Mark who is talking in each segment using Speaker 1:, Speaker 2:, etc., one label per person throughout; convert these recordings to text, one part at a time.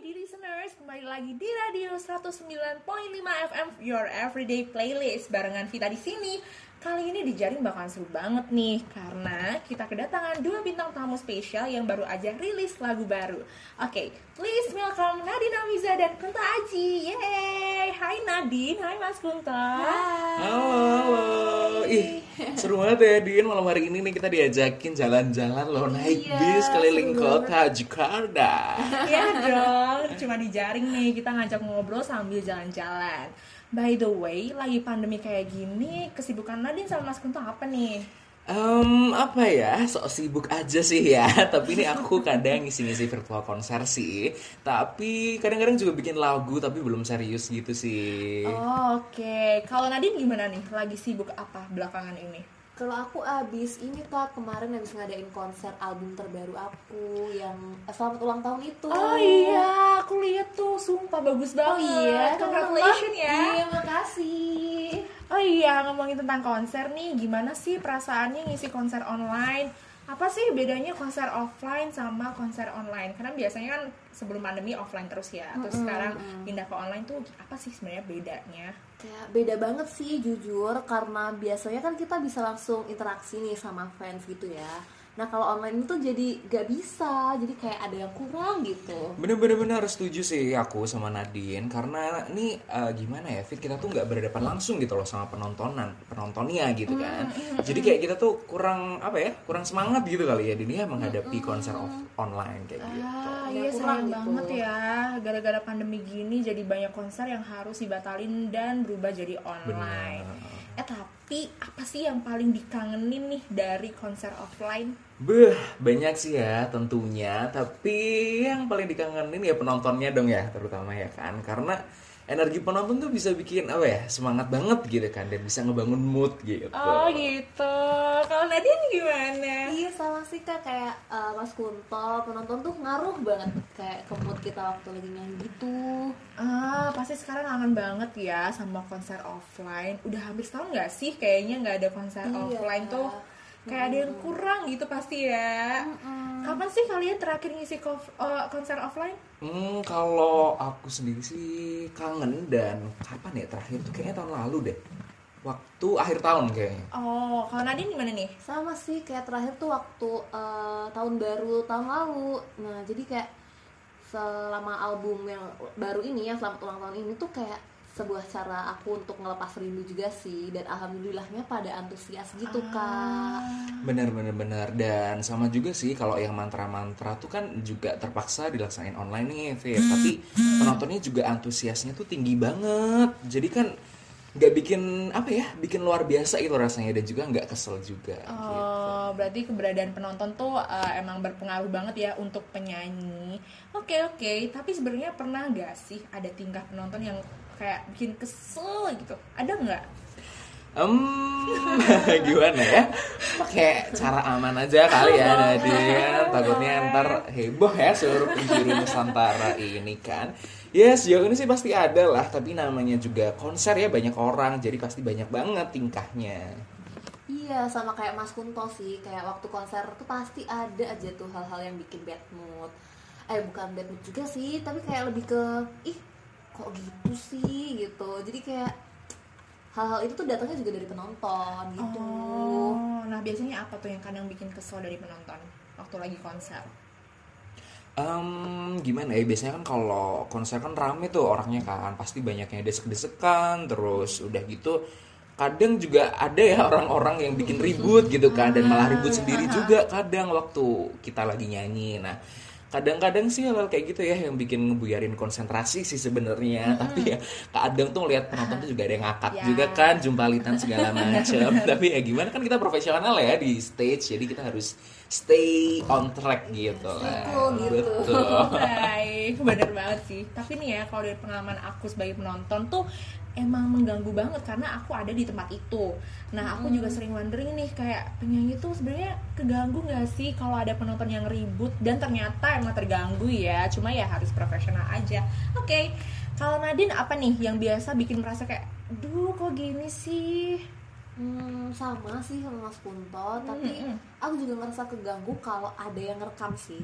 Speaker 1: Lady Listeners, kembali lagi di Radio 109.5 FM Your Everyday Playlist barengan Vita di sini. Kali ini di Jaring bakalan seru banget nih karena kita kedatangan dua bintang tamu spesial yang baru aja rilis lagu baru. Oke, please welcome Nadine Amiza dan Kunta Aji. Yeay! Hai Nadine, hai Mas Kunta.
Speaker 2: Halo, halo. Ih, seru banget ya Din malam hari ini nih kita diajakin jalan-jalan loh naik
Speaker 1: Iya,
Speaker 2: bis keliling
Speaker 1: seru
Speaker 2: kota Jakarta.
Speaker 1: Iya dong, cuma di Jaring nih kita ngajak ngobrol sambil jalan-jalan. By the way, lagi pandemi kayak gini, kesibukan Nadine sama Mas Kunto apa nih?
Speaker 2: Em, apa ya, sok sibuk aja sih ya Tapi ini aku kadang ngisi-ngisi virtual konser sih Tapi kadang-kadang juga bikin lagu tapi belum serius gitu sih
Speaker 1: Oh, Oke, kalau Nadine gimana nih? Lagi sibuk apa belakangan ini?
Speaker 3: Kalau aku abis ini kak kemarin habis ngadain konser album terbaru aku yang eh, selamat ulang tahun itu.
Speaker 1: Oh iya, aku lihat tuh, sumpah bagus
Speaker 3: Oh
Speaker 1: banget.
Speaker 3: iya,
Speaker 1: congratulations ya.
Speaker 3: Iya, makasih.
Speaker 1: Oh iya, ngomongin tentang konser nih, gimana sih perasaannya ngisi konser online? Apa sih bedanya konser offline sama konser online? Karena biasanya kan sebelum pandemi offline terus ya, terus sekarang pindah ke online tuh apa sih sebenarnya bedanya?
Speaker 3: Kayak beda banget sih jujur karena biasanya kan kita bisa langsung interaksi nih sama fans gitu ya. Nah kalau online itu jadi gak bisa, jadi kayak ada yang kurang gitu.
Speaker 2: Bener-bener bener setuju sih aku sama Nadine Karena ini eh, gimana ya Fit kita tuh nggak berhadapan langsung gitu loh sama penontonan penontonnya gitu kan. Jadi kayak kita tuh kurang apa ya kurang semangat gitu kali ya Dini ya menghadapi konser off- online kayak gitu.
Speaker 1: Ah
Speaker 3: Ada
Speaker 1: iya
Speaker 3: kurang
Speaker 1: sayang
Speaker 3: gitu.
Speaker 1: banget ya, gara-gara pandemi gini jadi banyak konser yang harus dibatalin dan berubah jadi online. Eh tapi apa sih yang paling dikangenin nih dari konser offline?
Speaker 2: Beh, banyak sih ya tentunya, tapi yang paling dikangenin ya penontonnya dong ya, terutama ya kan, karena energi penonton tuh bisa bikin apa ya semangat banget gitu kan, dan bisa ngebangun mood gitu.
Speaker 1: Oh gitu. Kalau Nadine gimana?
Speaker 3: Iya sama sih kak kayak eh, Mas Kunto penonton tuh ngaruh banget kayak ke mood kita waktu lagi nyanyi gitu.
Speaker 1: Ah, pasti sekarang kangen banget ya sama konser offline. Udah hampir setahun nggak sih kayaknya nggak ada konser
Speaker 3: Iya.
Speaker 1: offline tuh? Kayak ada yang kurang gitu pasti ya. Kapan sih kalian terakhir ngisi kof- eh, konser offline?
Speaker 2: Hmm, kalau aku sendiri sih kangen dan kapan ya terakhir tuh kayaknya tahun lalu deh, waktu akhir tahun kayaknya.
Speaker 1: Oh, kalau Nadine gimana nih?
Speaker 3: Sama sih kayak terakhir tuh waktu eh, tahun baru tahun lalu. Nah jadi kayak selama album yang baru ini yang selamat ulang tahun ini tuh kayak sebuah cara aku untuk ngelepas rindu juga sih. Dan alhamdulillahnya pada antusias gitu kak.
Speaker 2: Bener bener bener dan sama juga sih kalau yang mantra-mantra tuh kan juga terpaksa dilaksanain online nih Fit tapi penontonnya juga antusiasnya tuh tinggi banget. Jadi kan nggak bikin apa ya bikin luar biasa itu rasanya dan juga nggak kesel juga gitu.
Speaker 1: Oh, berarti keberadaan penonton tuh eh, emang berpengaruh banget ya untuk penyanyi. Oke oke, tapi sebenarnya pernah nggak sih ada tingkah penonton yang kayak bikin kesel gitu? Ada nggak?
Speaker 2: Em, gimana ya? Pakai cara aman aja kali ya Nadia. Takutnya ntar heboh ya seluruh penjuru Nusantara ini kan. Ya sejauh ini sih pasti ada lah, tapi namanya juga konser ya banyak orang, jadi pasti banyak banget tingkahnya.
Speaker 3: Iya sama kayak Mas Kunto sih kayak waktu konser tuh pasti ada aja tuh hal-hal yang bikin bad mood. Eh bukan bad mood juga sih tapi kayak lebih ke ih kok gitu sih gitu. Jadi kayak hal-hal itu tuh datangnya juga dari penonton gitu.
Speaker 1: Oh, nah biasanya apa tuh yang kadang bikin kesel dari penonton waktu lagi konser?
Speaker 2: Em, gimana ya biasanya kan kalau konser kan rame tuh orangnya kan pasti banyaknya desek-desekan terus udah gitu kadang juga ada ya orang-orang yang bikin ribut gitu kan dan malah ribut sendiri juga kadang waktu kita lagi nyanyi nah kadang-kadang sih hal kayak gitu ya yang bikin ngebuyarin konsentrasi sih sebenarnya. Tapi ya kadang tuh lihat penonton tuh juga ada yang ngakak
Speaker 1: Ya.
Speaker 2: juga kan jumpalitan segala macam tapi ya gimana kan kita profesional ya di stage jadi kita harus stay on track gitu lah
Speaker 3: Betul, gitu.
Speaker 2: betul
Speaker 1: Baik, bener banget sih. Tapi nih ya, kalau dari pengalaman aku sebagai penonton tuh emang mengganggu banget karena aku ada di tempat itu. Nah, aku juga sering wondering nih kayak penyanyi tuh sebenarnya keganggu nggak sih kalau ada penonton yang ribut dan ternyata emang terganggu ya. Cuma ya harus profesional aja. Oke. Kalau Nadine apa nih yang biasa bikin merasa kayak, duh kok gini sih?
Speaker 3: Hmm, sama sih sama Mas Kunto, tapi
Speaker 1: Mm, mm.
Speaker 3: aku juga ngerasa keganggu kalau ada yang ngerekam sih.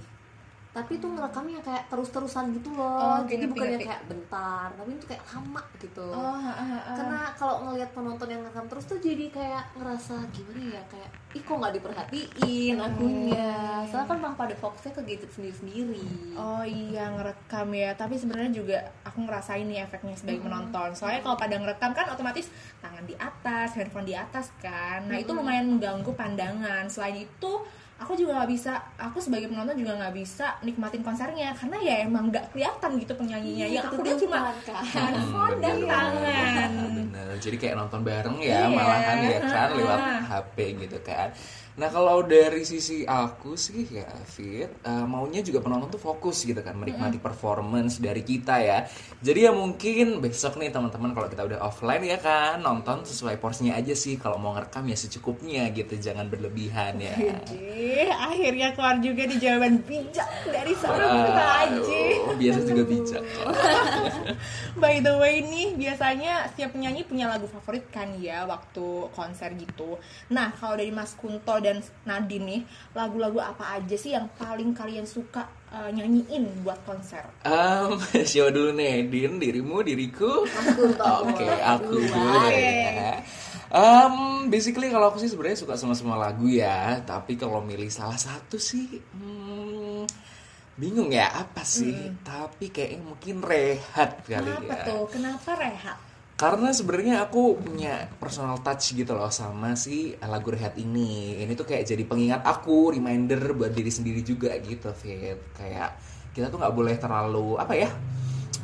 Speaker 3: Tapi tuh ngerekamnya kayak terus-terusan gitu loh.
Speaker 1: Oh,
Speaker 3: jadi bukannya kayak bentar tapi itu kayak lama gitu.
Speaker 1: Oh, ha, ha, ha.
Speaker 3: karena kalau ngelihat penonton yang ngerekam terus tuh jadi kayak ngerasa gimana ya kayak ih kok nggak diperhatiin akunya? Soalnya kan memang pada fokusnya ke gadget sendiri-sendiri.
Speaker 1: Oh iya ngerekam ya, tapi sebenarnya juga aku ngerasain nih efeknya sebagai penonton. Soalnya kalau pada ngerekam kan otomatis tangan di atas, handphone di atas kan. Nah itu lumayan mengganggu pandangan. Selain itu aku juga nggak bisa, aku sebagai penonton juga nggak bisa nikmatin konsernya karena ya emang nggak kelihatan gitu penyanyinya.
Speaker 3: Iya,
Speaker 1: Yang aku lihat cuma handphone dan
Speaker 2: Iya.
Speaker 1: tangan.
Speaker 2: Bener, jadi kayak nonton bareng ya
Speaker 1: Iya.
Speaker 2: malahan ya kan lewat. HP gitu kan. Nah kalau dari sisi aku sih ya Fit, eh, maunya juga penonton tuh fokus gitu kan menikmati performance dari kita ya. Jadi ya mungkin besok nih teman-teman kalau kita udah offline ya kan nonton sesuai porsinya aja sih. Kalau mau ngerekam ya secukupnya gitu, jangan berlebihan ya.
Speaker 1: Jadi akhirnya keluar juga di jawaban bijak dari seorang Taji.
Speaker 2: Waduh, biasa juga bijak. kok.
Speaker 1: By the way nih, biasanya setiap penyanyi punya lagu favorit kan ya waktu konser gitu. Nah, kalau dari Mas Kunto dan Nadine nih, lagu-lagu apa aja sih yang paling kalian suka uh, nyanyiin buat konser?
Speaker 2: Um, siapa dulu nih, Din, dirimu, diriku?
Speaker 3: Aku
Speaker 2: Oke, aku dulu
Speaker 1: Oke.
Speaker 2: ya. Um, basically kalau aku sih sebenarnya suka sama semua lagu ya, tapi kalau milih salah satu sih, hmm, bingung ya apa sih. Tapi kayaknya mungkin rehat kali
Speaker 1: Kenapa
Speaker 2: ya.
Speaker 1: tuh? Kenapa rehat?
Speaker 2: Karena sebenarnya aku punya personal touch gitu loh sama si lagu rehat ini. Ini tuh kayak jadi pengingat aku, reminder buat diri sendiri juga gitu, Fit. Kayak kita tuh nggak boleh terlalu apa ya?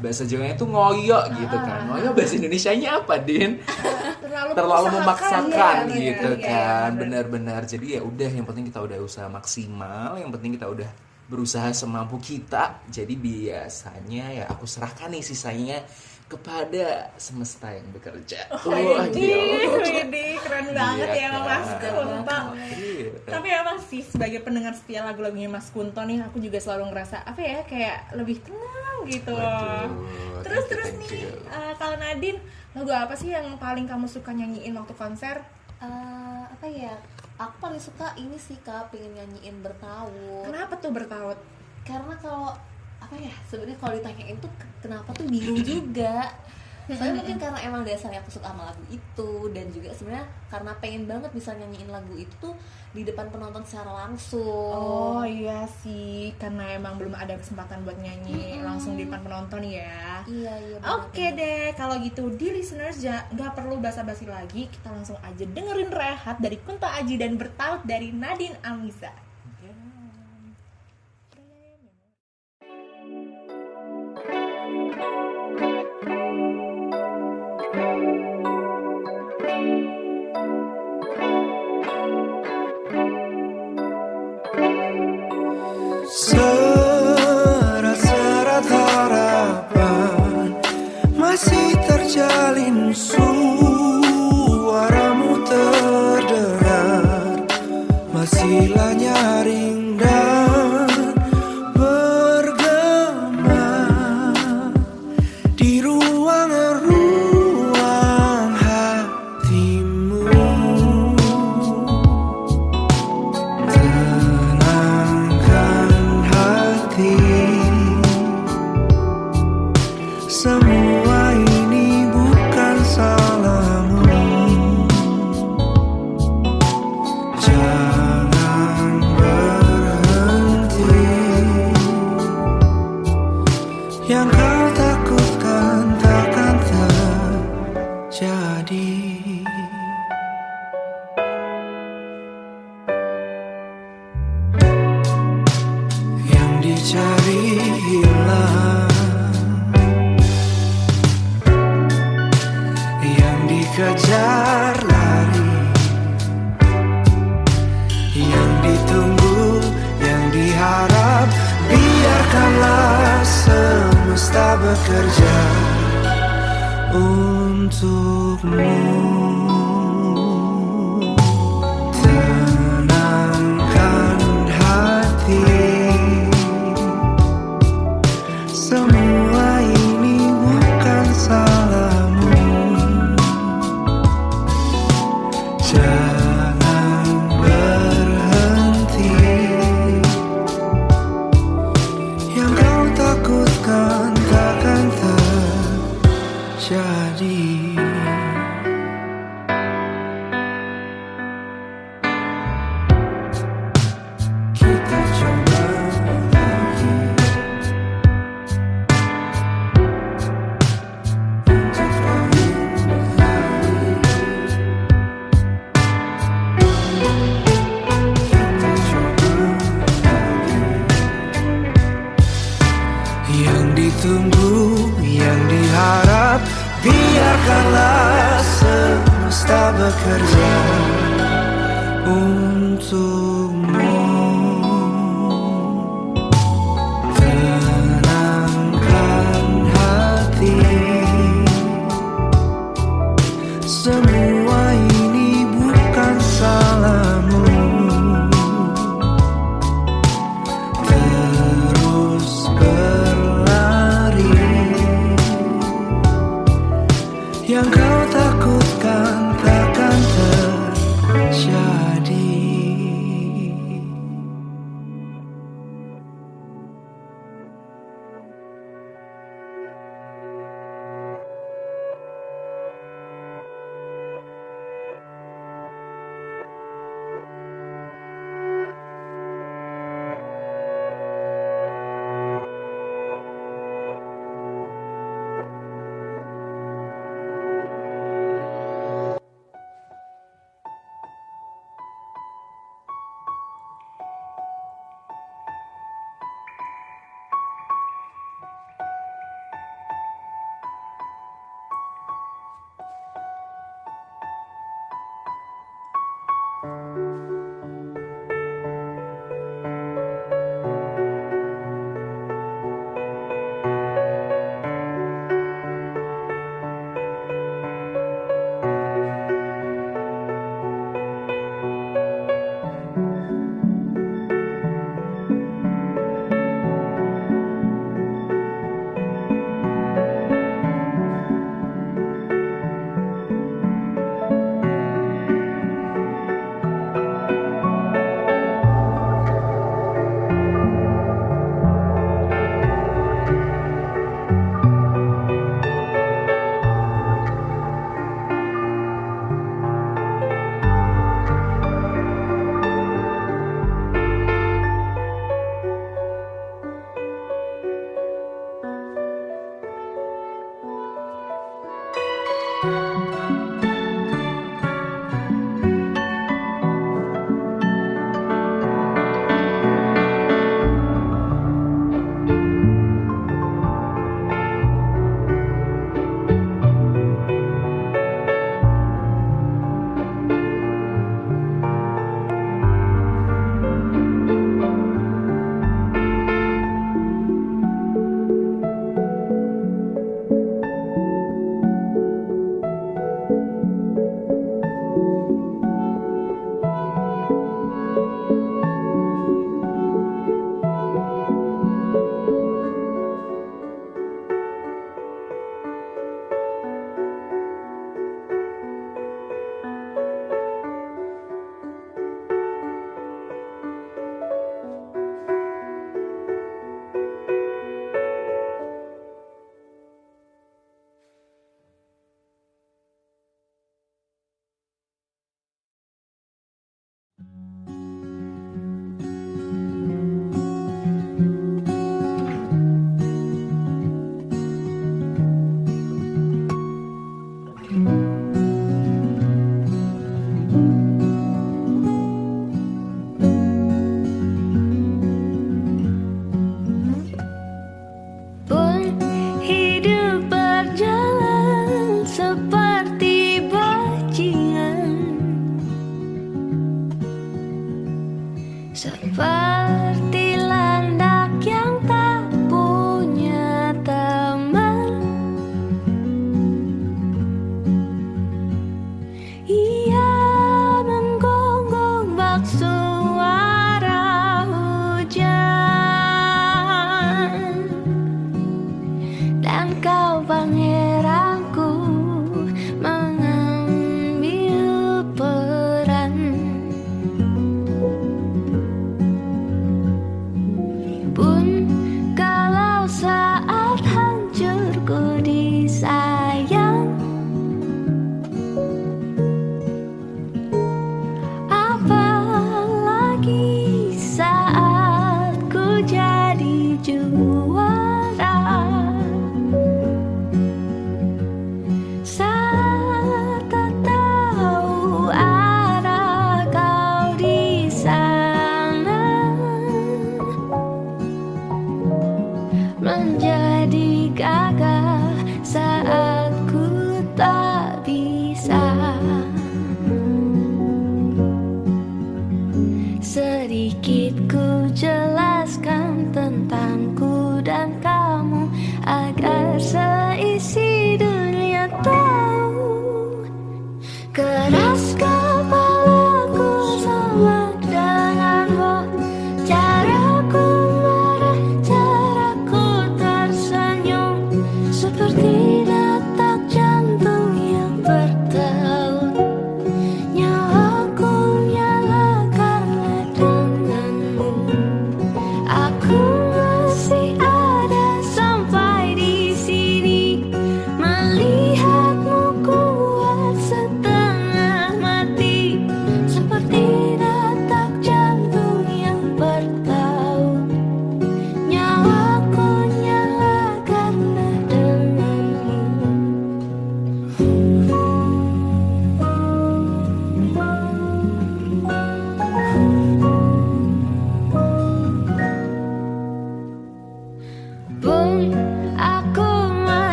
Speaker 2: Bahasa Jawanya tuh ngoyo gitu kan. Ngoyo bahasa Indonesianya apa, Din?
Speaker 1: Terlalu,
Speaker 2: terlalu memaksakan
Speaker 1: ya,
Speaker 2: gitu
Speaker 1: iya,
Speaker 2: kan
Speaker 1: bener.
Speaker 2: benar-benar jadi ya udah yang penting kita udah usaha maksimal yang penting kita udah berusaha semampu kita jadi biasanya ya aku serahkan nih sisanya kepada semesta yang bekerja Wah,
Speaker 1: Widih,
Speaker 2: gila.
Speaker 1: widih, keren banget
Speaker 2: Iya
Speaker 1: ya
Speaker 2: kan?
Speaker 1: Mas Kunto.
Speaker 2: Iya.
Speaker 1: Tapi emang sih sebagai pendengar setia lagu-lagunya Mas Kunto nih aku juga selalu ngerasa apa ya kayak lebih tenang gitu.
Speaker 2: Waduh,
Speaker 1: terus terus nih eh, kalau Nadine lagu apa sih yang paling kamu suka nyanyiin waktu konser?
Speaker 3: Eh, apa ya aku paling suka ini sih kak pengen nyanyiin bertaut
Speaker 1: Kenapa tuh bertaut?
Speaker 3: karena kalau apa ya sebenarnya kalau ditanyain tuh ke- kenapa tuh bingung juga soalnya mungkin karena emang dasarnya aku suka sama lagu itu dan juga sebenarnya karena pengen banget bisa nyanyiin lagu itu tuh di depan penonton secara langsung
Speaker 1: Oh iya sih, karena emang belum ada kesempatan buat nyanyi
Speaker 3: Mm-mm.
Speaker 1: langsung di depan penonton ya.
Speaker 3: iya iya
Speaker 1: Oke
Speaker 3: bener.
Speaker 1: deh, kalau gitu di listeners ja- nggak perlu basa-basi lagi, kita langsung aja dengerin rehat dari Kunto Aji dan bertaut dari Nadine Amiza.
Speaker 4: Serat-serat bekerja Untukmu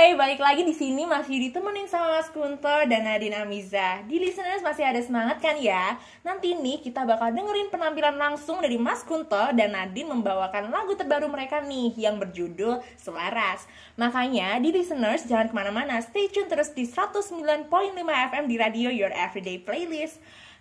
Speaker 1: Oke, balik lagi di sini masih ditemenin sama Mas Kunto dan Nadine Amiza. Di listeners masih ada semangat kan ya? Nanti nih kita bakal dengerin penampilan langsung dari Mas Kunto dan Nadine membawakan lagu terbaru mereka nih yang berjudul Selaras. Makanya di listeners jangan ke mana-mana, stay tune terus di 109.5 FM di radio Your Everyday Playlist.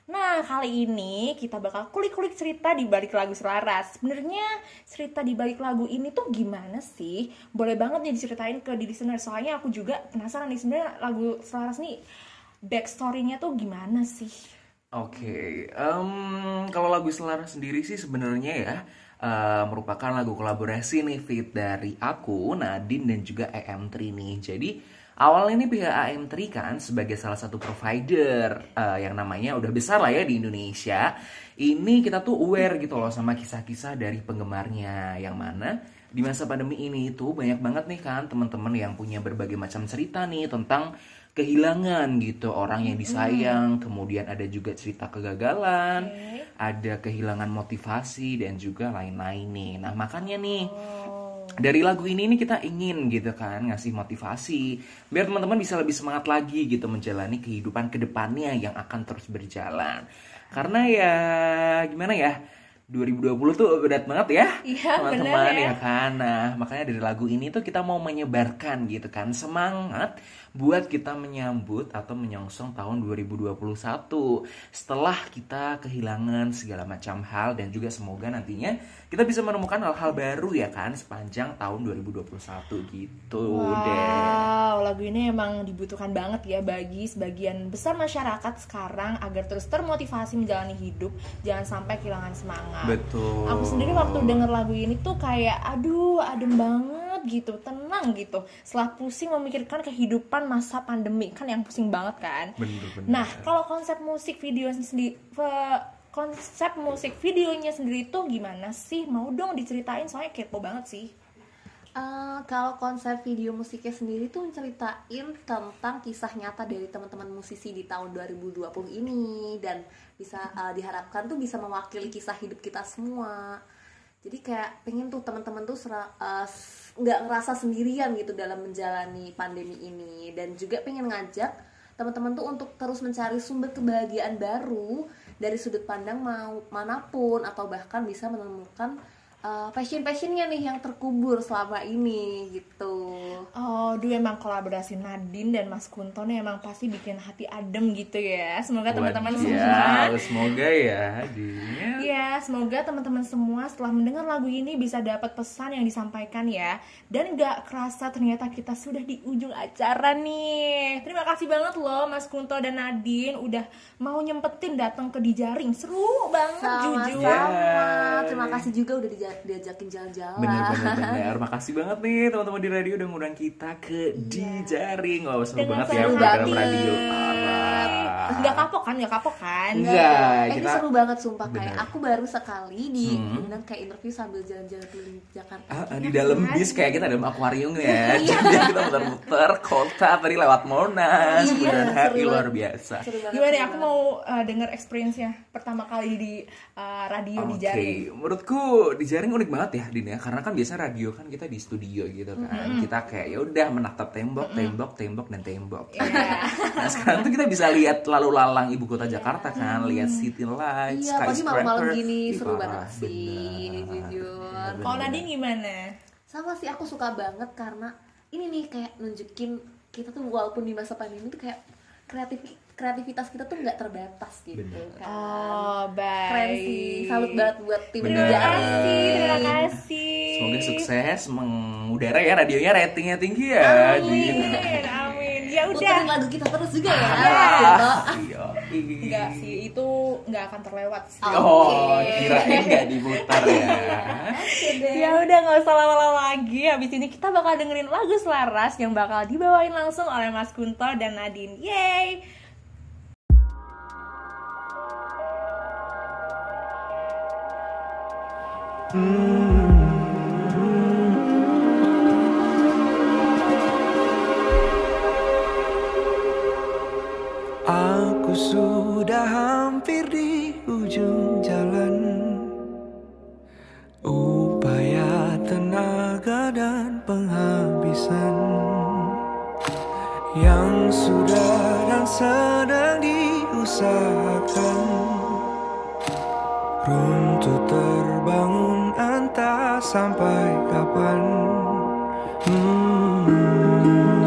Speaker 1: Nah, kali ini kita bakal kulik-kulik cerita di balik lagu Selaras. Sebenarnya cerita di balik lagu ini tuh gimana sih? Boleh banget nih diceritain ke di listener. Soalnya aku juga penasaran nih sebenarnya lagu Selaras nih backstory-nya tuh gimana sih?
Speaker 2: Oke, em, kalau lagu Selaras sendiri sih sebenarnya ya eh, merupakan lagu kolaborasi nih fit dari aku, Nadine dan juga EM3 nih. Jadi awalnya nih pihak AM3 kan sebagai salah satu provider eh, yang namanya udah besar lah ya di Indonesia. Ini kita tuh aware gitu loh sama kisah-kisah dari penggemarnya. Yang mana di masa pandemi ini itu banyak banget nih kan teman-teman yang punya berbagai macam cerita nih tentang kehilangan gitu. Orang yang disayang, kemudian ada juga cerita kegagalan, ada kehilangan motivasi dan juga lain-lain nih. Nah, makanya nih dari lagu ini ini kita ingin gitu kan ngasih motivasi biar teman-teman bisa lebih semangat lagi gitu menjalani kehidupan ke depannya yang akan terus berjalan karena ya gimana ya 2020 tuh berat banget ya
Speaker 1: Iya,
Speaker 2: teman-teman
Speaker 1: bener ya.
Speaker 2: ya kan nah makanya dari lagu ini tuh kita mau menyebarkan gitu kan semangat buat kita menyambut atau menyongsong tahun 2021 setelah kita kehilangan segala macam hal dan juga semoga nantinya kita bisa menemukan hal-hal baru ya kan sepanjang tahun 2021 gitu deh.
Speaker 1: Wow, lagu ini emang dibutuhkan banget ya bagi sebagian besar masyarakat sekarang agar terus termotivasi menjalani hidup, jangan sampai kehilangan semangat.
Speaker 2: Betul.
Speaker 1: Aku sendiri waktu denger lagu ini tuh kayak aduh adem banget gitu, tenang gitu. Setelah pusing memikirkan kehidupan masa pandemi kan yang pusing banget kan.
Speaker 2: Bener-bener.
Speaker 1: Nah, kalau konsep musik video sendiri konsep musik videonya sendiri tuh gimana sih? Mau dong diceritain soalnya kepo banget sih.
Speaker 3: Eh, kalau konsep video musiknya sendiri tuh menceritain tentang kisah nyata dari teman-teman musisi di tahun 2020 ini dan bisa eh, diharapkan tuh bisa mewakili kisah hidup kita semua. Jadi kayak pengen tuh teman-teman tuh eh, nggak ngerasa sendirian gitu dalam menjalani pandemi ini. Dan juga pengen ngajak teman-teman tuh untuk terus mencari sumber kebahagiaan baru dari sudut pandang mau mana pun atau bahkan bisa menemukan uh, passion-passionnya nih yang terkubur selama ini gitu.
Speaker 1: Oh, duh emang kolaborasi Nadine dan Mas Kunto nih emang pasti bikin hati adem gitu ya. Semoga teman-teman semua
Speaker 2: semoga ya Din.
Speaker 1: Ya, semoga teman-teman semua setelah mendengar lagu ini bisa dapat pesan yang disampaikan ya Dan gak kerasa ternyata kita sudah di ujung acara nih Terima kasih banget loh Mas Kunto dan Nadine Udah mau nyempetin datang ke Dijaring Seru banget jujur
Speaker 3: Sama-sama. Terima kasih juga udah dija- diajakin jalan-jalan.
Speaker 2: Bener bener bener. Makasih banget nih teman-teman di radio udah ngundang kita ke di jaring. Wah seru
Speaker 1: Dengan
Speaker 2: banget ya program radio. Parah.
Speaker 1: Gak kapok kan, gak kapok kan
Speaker 2: Enggak,
Speaker 3: Eh, ini
Speaker 2: kita
Speaker 3: seru banget sumpah
Speaker 2: Bener.
Speaker 3: kayak aku baru sekali
Speaker 2: Hmm.
Speaker 3: diundang kayak interview sambil jalan-jalan keliling Jakarta.
Speaker 2: Ah, ah, di dalam bis kayak kita dalam akuarium ya. Jadi kita muter-muter kota tadi lewat Monas,
Speaker 3: Iya,
Speaker 2: HI
Speaker 3: seru
Speaker 2: luar biasa.
Speaker 1: Gimana ya, aku mau uh, denger experience-nya pertama kali di uh, radio
Speaker 2: Oke,
Speaker 1: Dijaring
Speaker 2: menurutku di jaring unik banget ya Din ya, karena kan biasa radio kan kita di studio gitu kan, kita kayak ya udah menatap tembok, tembok, tembok dan tembok. nah sekarang tuh kita bisa lihat lalu lalang ibu kota Jakarta kan, lihat city lights,
Speaker 3: Iya, malam-malam
Speaker 2: skyscraper.
Speaker 3: gini
Speaker 2: Ih,
Speaker 3: seru
Speaker 2: parah,
Speaker 3: banget sih,
Speaker 2: bener.
Speaker 3: jujur.
Speaker 1: Kalau Nadine gimana?
Speaker 3: Sama sih aku suka banget karena ini nih kayak nunjukin kita tuh walaupun di masa pandemi tuh kayak kreatif kreativitas kita tuh nggak terbatas gitu kan.
Speaker 1: Oh, baik
Speaker 3: Keren sih, salut banget buat tim
Speaker 2: Bener.
Speaker 1: Terima kasih, terima kasih.
Speaker 2: Semoga sukses mengudara ya radionya ratingnya tinggi ya.
Speaker 1: Amin, amin. Ya
Speaker 3: Puterin
Speaker 1: udah.
Speaker 3: lagu kita terus juga ya.
Speaker 2: Ah, iya.
Speaker 1: Enggak sih, itu enggak akan terlewat sih.
Speaker 2: Oh, kirain nggak diputar ya.
Speaker 1: Ya udah nggak usah lama-lama lagi. Habis ini kita bakal dengerin lagu selaras yang bakal dibawain langsung oleh Mas Kunto dan Nadine. Yeay!
Speaker 4: Aku sudah hampir di ujung jalan. Upaya, tenaga dan penghabisan. Yang sudah dan sedang diusahakan. Runtuh terbangun entah sampai kapan.
Speaker 5: Aku